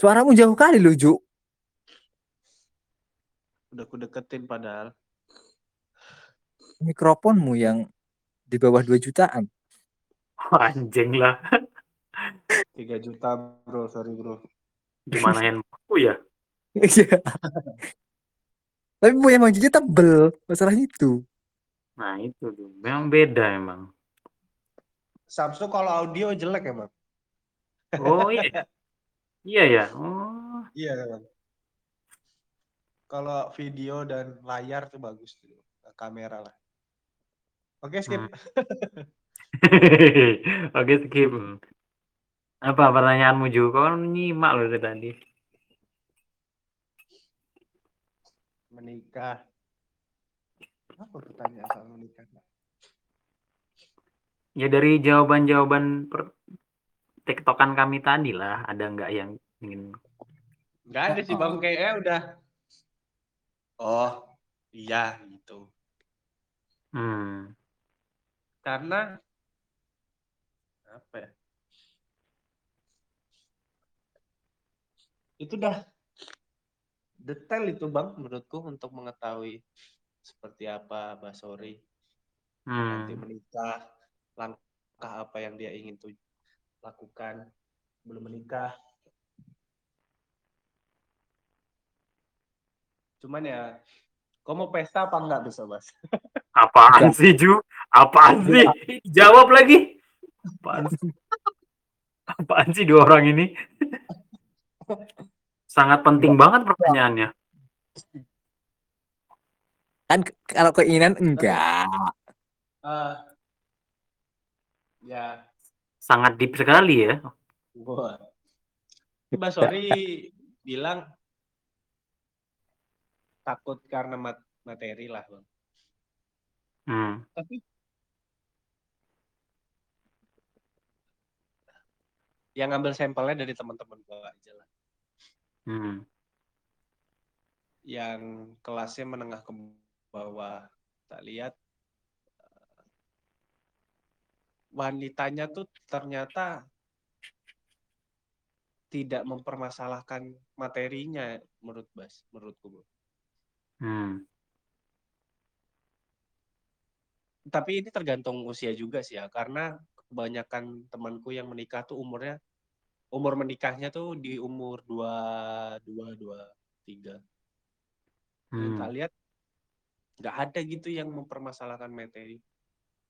A: suaramu jauh kali loh Ju
B: Udah ku deketin padahal.
A: mikrofonmu yang di bawah 2 jutaan
C: anjing lah
B: 3 juta, Bro. Sorry, Bro.
C: gimana handphoneku ya
A: Iya. Tapi bu emang jujur tebel masalah itu.
C: nah itu tuh memang beda emang
B: Samsung kalau audio jelek ya, Bang?
C: oh iya ya? iya ya oh
B: Iya, Bang. Kalau video dan layar tuh bagus tuh. Kamera lah. Oke, skip.
C: Hmm. oke skip apa pertanyaanmu juga kau kan nyimak loh dari tadi
B: Menikah. Apa pertanyaan soal menikah?
C: ya dari jawaban-jawaban per tektokan kami tadi lah ada nggak yang ingin
B: Enggak ada sih, Bang. Kayaknya udah. Oh, iya gitu.
C: hmm
B: Karena apa ya? Itu dah. Detail itu bang menurutku untuk mengetahui seperti apa Basori nanti
C: hmm.
B: menikah langkah apa yang dia ingin tuh lakukan belum menikah. Cuman ya kau mau pesta apa enggak besok mas
C: apaan sih Ju? Apaan sih? Jawab lagi. Apaan sih? apaan sih dua orang ini sangat penting banget pertanyaannya
A: Kan kalau keinginan enggak.
B: Eh, ya
C: sangat deep sekali ya
B: Wah. Mbak Sori bilang takut karena mat- materi lah, Bang.
C: hmm.
B: Tapi yang ngambil sampelnya dari teman-teman gua aja lah.
C: Hmm.
B: Yang kelasnya menengah ke bawah. Tak lihat wanitanya tuh ternyata tidak mempermasalahkan materinya menurut Bas, menurutku. Bro.
C: Hmm.
B: Tapi ini tergantung usia juga sih ya, karena kebanyakan temanku yang menikah tuh umurnya umur menikahnya tuh di umur 2 2 2 3. Dan
C: Hmm.
B: tak lihat nggak ada gitu yang mempermasalahkan materi.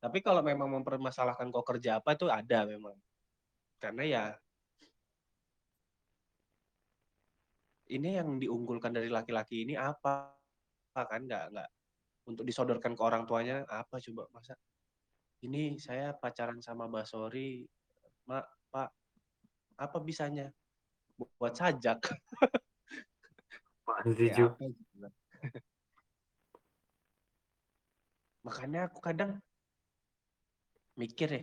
B: Tapi kalau memang mempermasalahkan kok kerja apa itu ada memang. Karena ya ini yang diunggulkan dari laki-laki ini apa? Kan? Nggak nggak. Untuk disodorkan ke orang tuanya apa coba? Masa ini saya pacaran sama Mbak Sori mak apa bisanya buat sajak apa gitu kan. makanya aku kadang mikir ya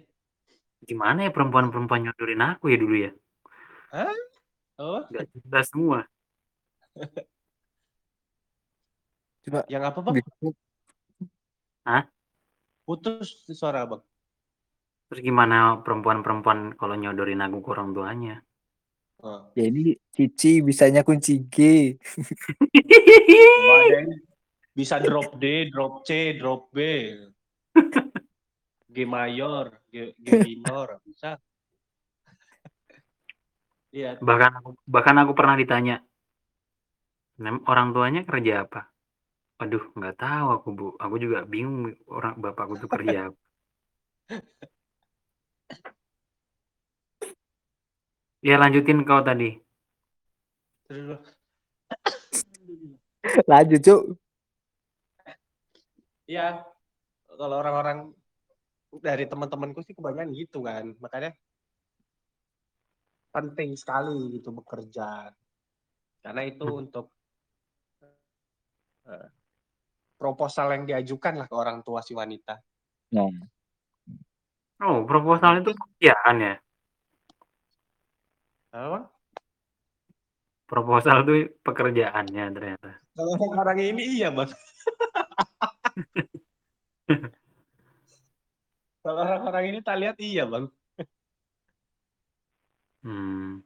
C: Gimana ya perempuan-perempuan nyodorin aku ya dulu ya?
B: Hah? oh
C: Nggak jelas semua.
A: Coba
B: yang apa bang
A: di-
B: putus suara bang
C: Terus gimana perempuan-perempuan kalau nyodorin aku ke orang tuanya?
B: oh.
A: ya ini Cici bisanya kunci G.
B: Bisa drop D, drop C, drop B. G mayor, G, G minor, bisa. Iya,
C: bahkan aku, bahkan aku pernah ditanya "Mem, orang tuanya kerja apa aduh nggak tahu aku bu aku juga bingung orang bapakku tuh kerja apa ya lanjutin kau tadi.
B: Terus
A: Lanjut, Cuk.
B: Iya, kalau orang-orang dari teman-temanku sih kebanyakan gitu kan, makanya penting sekali gitu bekerja, karena itu
C: Hmm.
B: untuk eh, proposal yang diajukan lah ke orang tua si wanita.
A: Nah,
C: oh proposal itu pekerjaan ya
B: Apa,
C: proposal itu pekerjaannya ternyata
B: Kalau sekarang ini iya bang. Kalau orang-orang ini tak lihat iya bang.
C: hmm.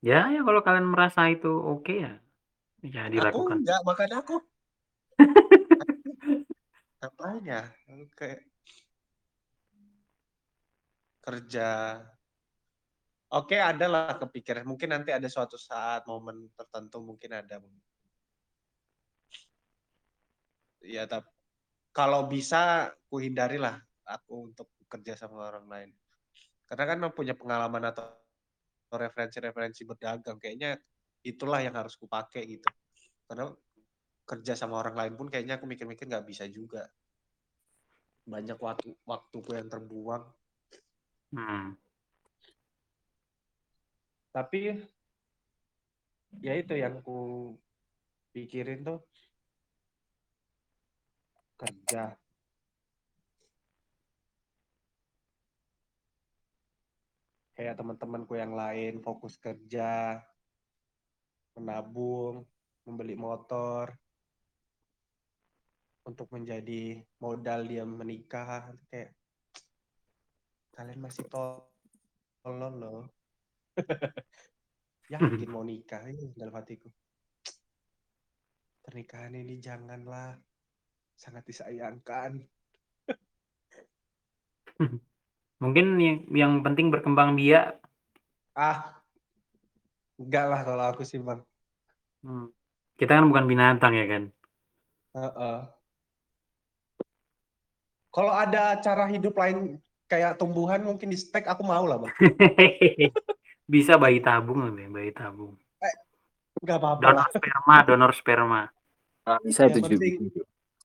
C: ya ya kalau kalian merasa itu oke ya ya
B: Aku
C: dilakukan
B: enggak, makanya aku. Ngapain ya? Aku kayak kerja. Oke, ada lah kepikiran. Mungkin nanti ada suatu saat momen tertentu mungkin ada. Ya, tapi kalau bisa ku hindarilah aku untuk bekerja sama orang lain. Karena kan punya pengalaman atau referensi-referensi berdagang kayaknya itulah yang harus ku pakai gitu. Karena kerja sama orang lain pun kayaknya aku mikir-mikir nggak bisa juga. Banyak waktu waktuku yang terbuang.
C: hmm.
B: Tapi ya itu yang ku pikirin tuh kerja. Kayak teman-temanku yang lain fokus kerja, menabung, membeli motor untuk menjadi modal dia menikah kayak kalian masih tolol loh. Yakin mau nikah ini dalam hatiku. Pernikahan ini janganlah sangat disayangkan.
C: mungkin yang, yang penting berkembang biak
B: Ah, enggak lah kalau aku sih bang.
C: Hmm. Kita kan bukan binatang ya kan?
B: Heeh. Kalau ada cara hidup lain kayak tumbuhan mungkin di stek aku mau lah bang.
C: Bisa bayi tabung nih, bayi tabung.
B: Enggak apa-apa
C: Donor
B: lah.
C: sperma, donor sperma.
A: Nah, bisa
B: Yang
A: itu juga.
B: penting,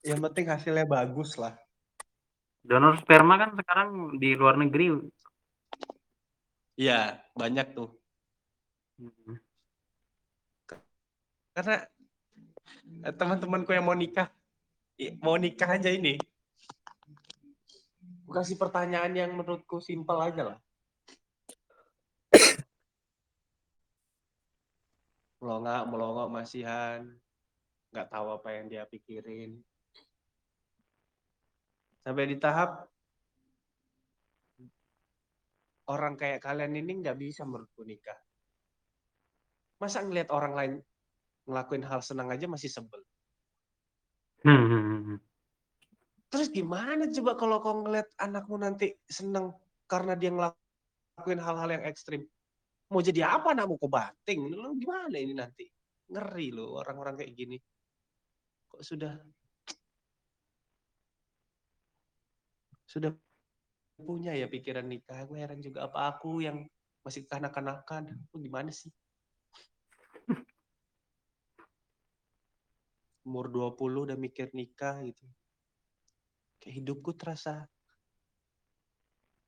B: yang penting hasilnya bagus lah.
C: Donor sperma kan sekarang di luar negeri.
B: Iya, banyak tuh.
C: Hmm.
B: Karena eh, teman-temanku yang mau nikah, mau nikah aja ini. Kasih pertanyaan yang menurutku simpel aja lah. Melongak, melongok masihan. Nggak tahu apa yang dia pikirin. Sampai di tahap orang kayak kalian ini nggak bisa menurutku nikah. Masa ngelihat orang lain ngelakuin hal senang aja masih sebel.
C: Hmm, hmm, hmm.
B: Terus gimana coba kalau kau ngeliat anakmu nanti seneng karena dia ngelakuin hal-hal yang ekstrim? Mau jadi apa anakmu kau banting? Lu gimana ini nanti? Ngeri loh orang-orang kayak gini. kok sudah sudah punya ya pikiran nikah. Gue heran juga apa aku yang masih kanak-kanakan. Aku gimana sih? Umur 20 udah mikir nikah gitu. Kayak hidupku terasa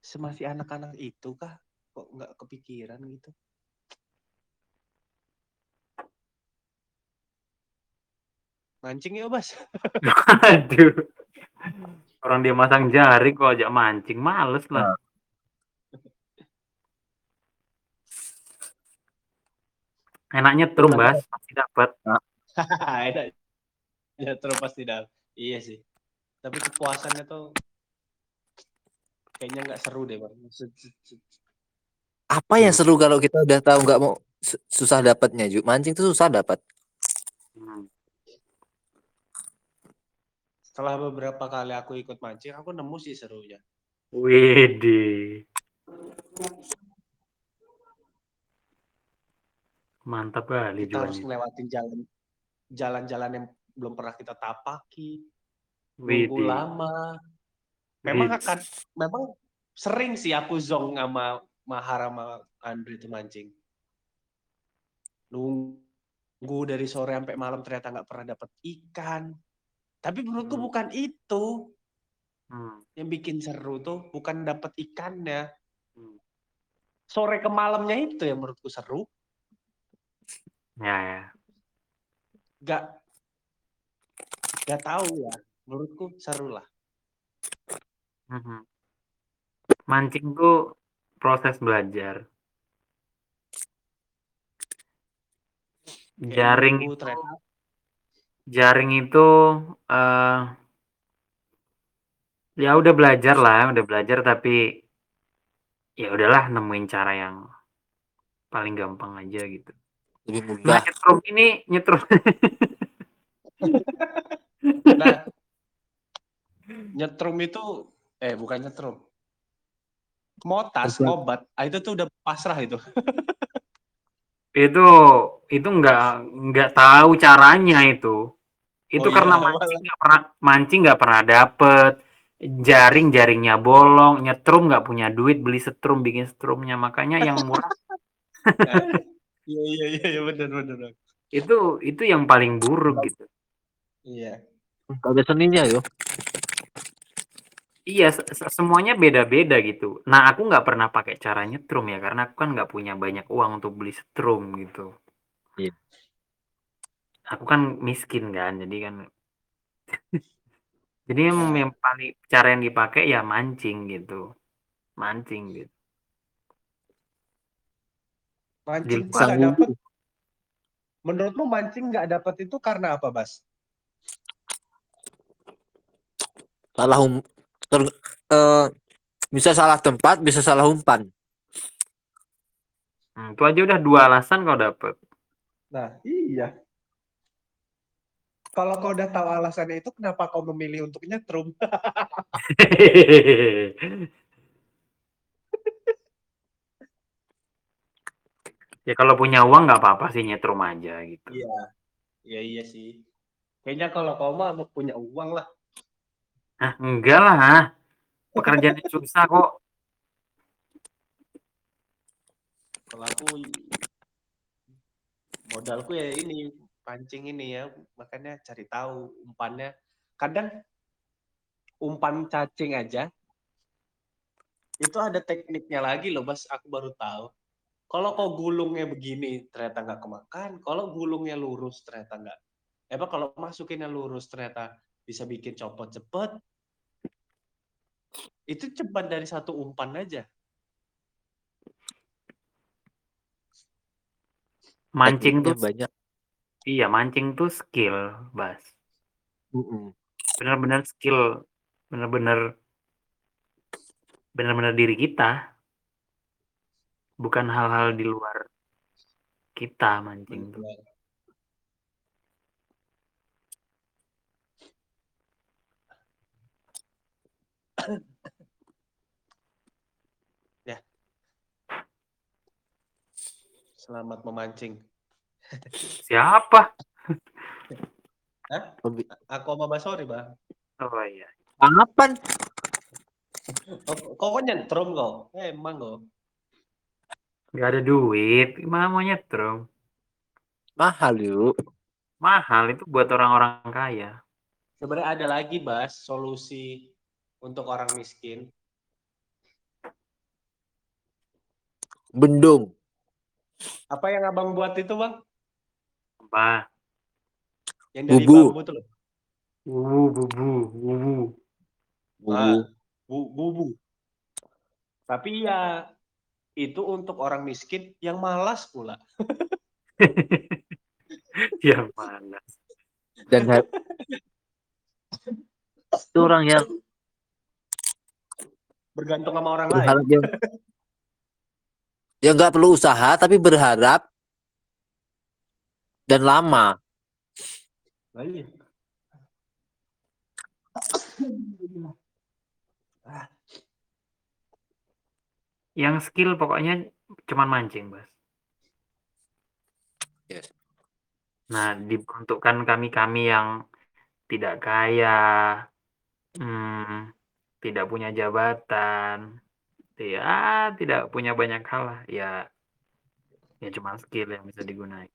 B: semasih anak-anak itu kah? Kok nggak kepikiran gitu? Mancing ya, Bas?
C: Aduh. Orang dia masang jaring kok ajak mancing, males lah. Enaknya trum, Bas, pasti dapat.
B: Enak. Ya terus pasti dah. Iya sih. Tapi kepuasannya tuh kayaknya nggak seru deh, Bang.
A: Apa yang seru kalau kita udah tahu nggak mau su- susah dapatnya, Ju? Mancing tuh susah dapat.
C: Hmm.
B: Setelah beberapa kali aku ikut mancing, aku nemu sih serunya.
C: Widih. Mantap kali
B: Kita harus ngelewatin jalan jalan-jalan yang belum pernah kita tapaki, nunggu
C: Widih.
B: lama. Memang
C: Widih.
B: akan, memang sering sih aku zong sama Mahar sama Andre itu mancing. Nunggu dari sore sampai malam ternyata nggak pernah dapat ikan. Tapi menurutku
C: Hmm.
B: bukan itu
C: Hmm.
B: yang bikin seru tuh, bukan dapat ikannya.
C: Hmm.
B: Sore ke malamnya itu yang menurutku seru.
C: Ya, ya.
B: Gak, gak tahu ya. Menurutku seru lah.
C: Mhm. Mancing tuh proses belajar. Jaring itu,
B: ternyata
C: jaring itu eh ya udah belajar lah, udah belajar tapi ya udahlah nemuin cara yang paling gampang aja gitu.
A: Lebih
C: Nah, nyetrum ini nyetrum
B: Nah, nyetrum itu eh bukan nyetrum. Motas,
A: Apa?
B: ngobat. Ah, itu tuh udah pasrah itu.
C: itu itu nggak nggak tahu caranya itu. Itu
B: Oh
C: karena
B: iya,
C: mancing nggak pernah mancing nggak pernah dapet jaring jaringnya bolong nyetrum nggak punya duit beli setrum bikin setrumnya makanya yang murah
B: Iya iya iya iya, benar benar.
C: itu itu yang paling buruk gitu
B: Iya.
A: Gak ada seninya, yo.
C: Iya se- se- semuanya beda-beda gitu nah aku nggak pernah pakai cara nyetrum ya karena aku kan nggak punya banyak uang untuk beli setrum gitu
A: Iya.
C: aku kan miskin kan jadi kan jadi yang, yang paling cara yang dipakai ya mancing gitu mancing gitu
B: Mancing tuh nggak dapet.
A: bumbu.
B: Menurutmu mancing nggak dapet itu karena apa, Bas?
A: Salah um ter- eh, bisa salah tempat, bisa salah umpan.
C: Hmm, itu aja udah dua alasan kau dapet
B: Nah, iya. Kalau kau udah tahu alasannya itu, kenapa kau memilih untuk nyetrum?
C: ya kalau punya uang nggak apa-apa sih nyetrum aja gitu
B: Iya. Iya iya sih. Kayaknya kalau kau mah mau punya uang lah.
C: Ah enggak lah pekerjaannya susah kok
B: Kalau aku modalku ya ini pancing ini ya, makanya cari tahu umpannya. Kadang umpan cacing aja itu ada tekniknya lagi loh, Bas. Aku baru tahu. Kalau kau gulungnya begini ternyata nggak kemakan, kalau gulungnya lurus ternyata nggak. Eh, apa kalau masukinnya lurus ternyata bisa bikin copot cepet. Itu cepat dari satu umpan aja.
C: mancing
A: Tekniknya
C: tuh
A: banyak.
C: iya mancing tuh skill bas benar-benar skill benar-benar benar-benar diri kita bukan hal-hal di luar kita mancing tuh.
B: Selamat memancing.
C: siapa
B: Hah? Aku sama Basori, Bang.
C: Oh iya.
A: Apaan?
B: Oh, kok kok nyentrum kok? Eh, emang kok.
C: Gak ada duit. Gimana mau nyetrum?
A: Mahal yuk.
C: Mahal itu buat orang-orang kaya.
B: Sebenarnya ada lagi, Bas, solusi untuk orang miskin.
A: Bendung.
B: Apa yang Abang buat itu, Bang?
C: Apa?
B: Yang dari
A: Bubu.
B: bambu tuh loh.
C: Wubu, bubu, wubu.
A: Bubu.
B: Ah, bu- bubu. Tapi ya itu untuk orang miskin yang malas pula.
C: ya mana?
A: Dan itu orang yang
B: Bergantung sama orang lain.
A: berharap yang yang nggak perlu usaha tapi berharap dan lama.
C: Yang skill pokoknya cuman mancing, Bas.
A: Yes.
C: Nah, diperuntukkan kami-kami yang tidak kaya, hmm, tidak punya jabatan, ya tidak punya banyak hal lah, ya, ya cuma skill yang bisa digunakan.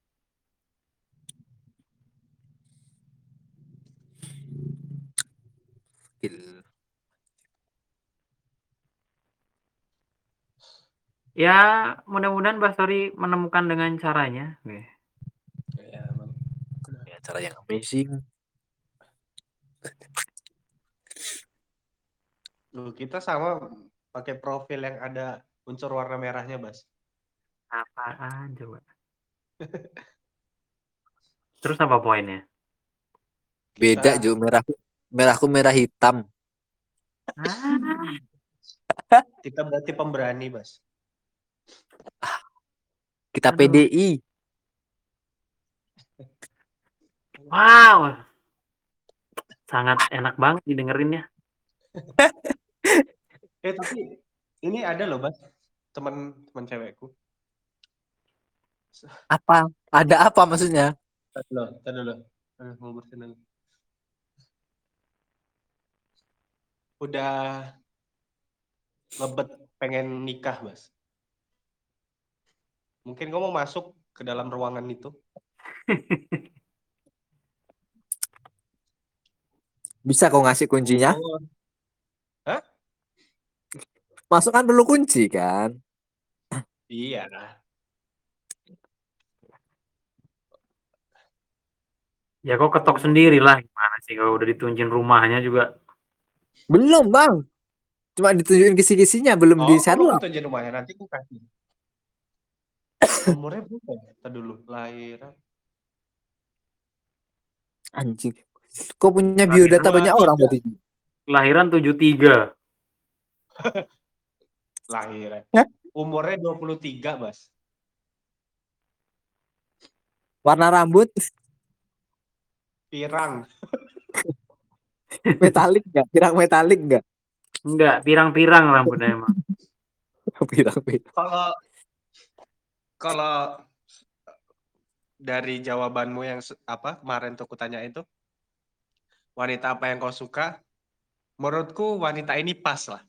C: Ya, mudah-mudahan Basori menemukan dengan caranya. Oke.
B: Ya.
A: Ya, cara yang amazing.
B: Loh, kita sama pakai profil yang ada unsur warna merahnya, Bas.
C: Apaan coba? Terus apa poinnya?
A: Beda
B: Kita-
A: juga merah merahku merah hitam.
C: Ah,
B: Kita berarti pemberani, Bas.
A: Kita
C: Aduh.
A: PDI.
C: wow. Sangat enak banget didengerinnya.
B: Eh, tapi ini ada loh, Bas. Teman teman cewekku.
A: Apa? Ada apa maksudnya?
B: Tadi dulu, mau. Udah ngebet pengen nikah, Bas. Mungkin kamu mau masuk ke dalam ruangan itu.
A: Bisa kau ngasih kuncinya?
B: Oh,
A: Masukkan dulu kunci kan?
B: iya.
C: Ya kok ketok sendiri lah gimana sih kalau udah ditunjukin rumahnya juga.
A: Belum, Bang. Cuma ditunjukin kisi-kisinya, belum
B: Oh,
A: di share
B: itu jadi rumahnya nanti aku kasih. Umurnya berapa? ya? Tadi dulu lahiran.
A: Anjing. Kau punya biodata banyak orang berarti.
C: Kelahiran 73.
B: Lahiran.
A: Hah?
B: Umurnya 23, Bas.
A: Warna rambut
B: Pirang.
A: metalik enggak? Pirang metalik enggak?
C: Enggak, pirang-pirang rambutnya emang.
A: Pirang pirang.
B: Kalau kalau dari jawabanmu yang apa kemarin tuh kutanya itu wanita apa yang kau suka? Menurutku wanita ini pas lah.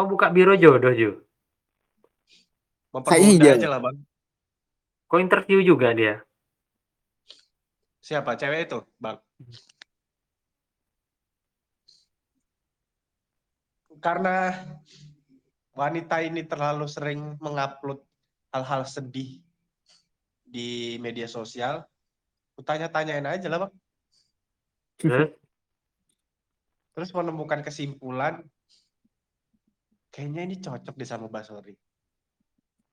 C: Kok buka biro jodoh, Ju?
B: Mempermudah aja lah, Bang.
C: Kok interview juga dia?
B: Siapa cewek itu, Bang? Karena wanita ini terlalu sering mengupload hal-hal sedih di media sosial, kutanya-tanyain aja lah, Bang.
C: Terus?
B: Terus menemukan kesimpulan, kayaknya ini cocok deh sama Basori.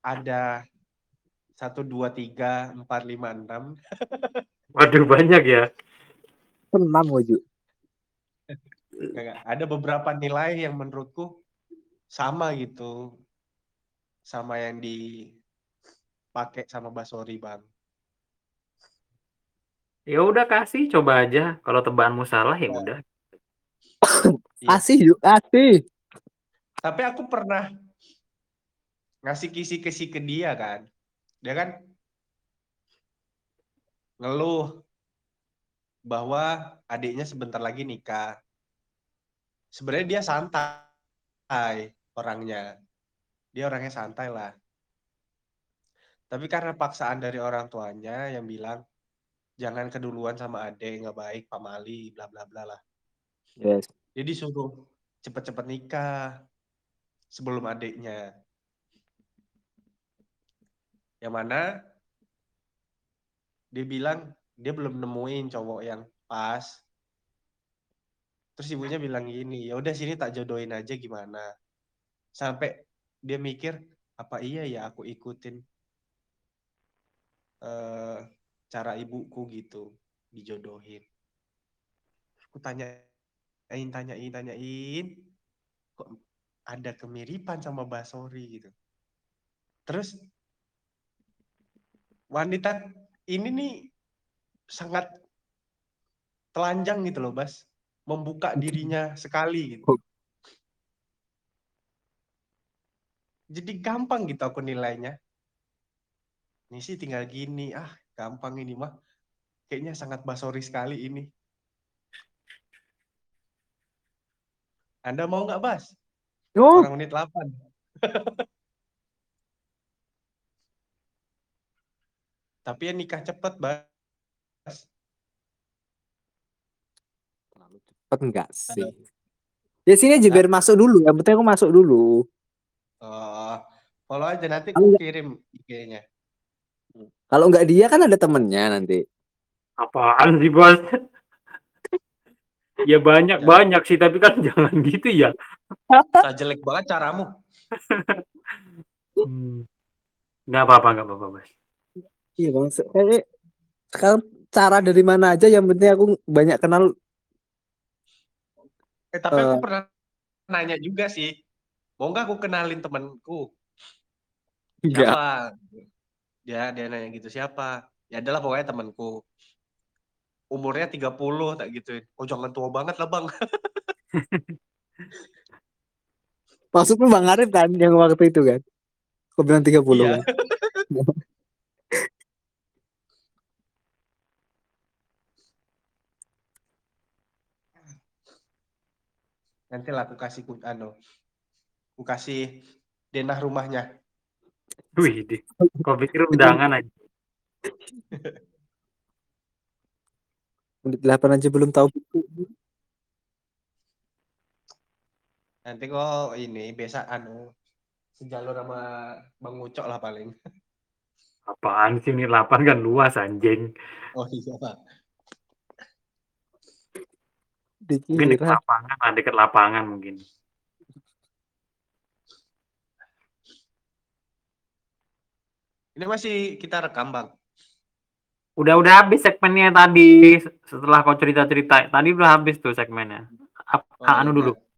B: Ada satu dua tiga empat lima enam
C: Waduh, banyak ya.
A: Enam.
B: Nggak, ada beberapa nilai yang menurutku sama gitu sama yang dipakai sama Basori bang.
C: Ya udah kasih, coba aja. Kalau tebakanmu salah ya
B: Ya.
C: udah.
B: Iya.
A: Kasih yuk, kasih.
B: Tapi aku pernah ngasih kisi-kisi ke dia kan, dia kan ngeluh bahwa adiknya sebentar lagi nikah. Sebenarnya dia santai orangnya. Dia orangnya santai lah. Tapi karena paksaan dari orang tuanya yang bilang jangan keduluan sama adik nggak baik pamali bla bla bla lah.
A: Yes.
B: Jadi disuruh cepet-cepet nikah sebelum adiknya. Yang mana dia bilang dia belum nemuin cowok yang pas. Terus ibunya bilang gini, ya udah sini tak jodohin aja gimana. Sampai dia mikir apa iya ya aku ikutin eh cara ibuku gitu dijodohin. Aku tanyain tanyain tanyain kok ada kemiripan sama Basori gitu. Terus wanita ini nih sangat telanjang gitu loh, Bas. Membuka dirinya sekali gitu. Jadi gampang gitu aku nilainya. Ini sih tinggal gini, ah gampang ini mah. Kayaknya sangat basori sekali ini. Anda mau nggak, Bas?
A: Oh,
B: Kurang menit 8. Tapi ya nikah cepet, Bas.
A: terlalu cepet enggak sih? Ya sini aja biar masuk dulu. Yang penting aku masuk dulu.
B: Oh, follow aja nanti aku kirim IG-nya.
A: Kalau enggak dia kan ada temennya nanti.
C: Apaan sih bos? Ya banyak banyak sih tapi kan jangan gitu ya.
B: Sa jelek banget caramu.
C: Hmm. Nggak apa-apa nggak apa-apa bos.
A: Iya bang. Kayaknya sekarang cara dari mana aja yang penting aku banyak kenal.
B: Eh, tapi aku
A: Eh.
B: pernah nanya juga sih. Mau nggak aku kenalin temanku?
A: Enggak.
B: Siapa? Dia dia nanya gitu, siapa? Ya adalah pokoknya temanku. Umurnya 30 tak gituin. Oh jangan tua banget lah bang.
A: Maksudnya Bang Arif kan yang waktu itu kan. Aku bilang 30
B: Iya.
A: kan.
B: Nanti lah aku kasih ku, anu, aku kasih denah rumahnya.
C: Wih. Kau pikir undangan aja.
A: Menit 8 aja belum tahu.
B: Nanti kok ini biasa anu sejalur sama Bang Ucok lah paling.
C: Apaan sih ini 8 kan luas anjing.
B: Oh iya.
C: Mungkin dekat lapangan lah, dekat lapangan mungkin.
B: Ini masih kita rekam bang.
C: Udah udah habis segmennya tadi setelah kau cerita-cerita. Tadi udah habis tuh segmennya. Ap-
B: Oh,
C: anu
B: iya.
C: dulu.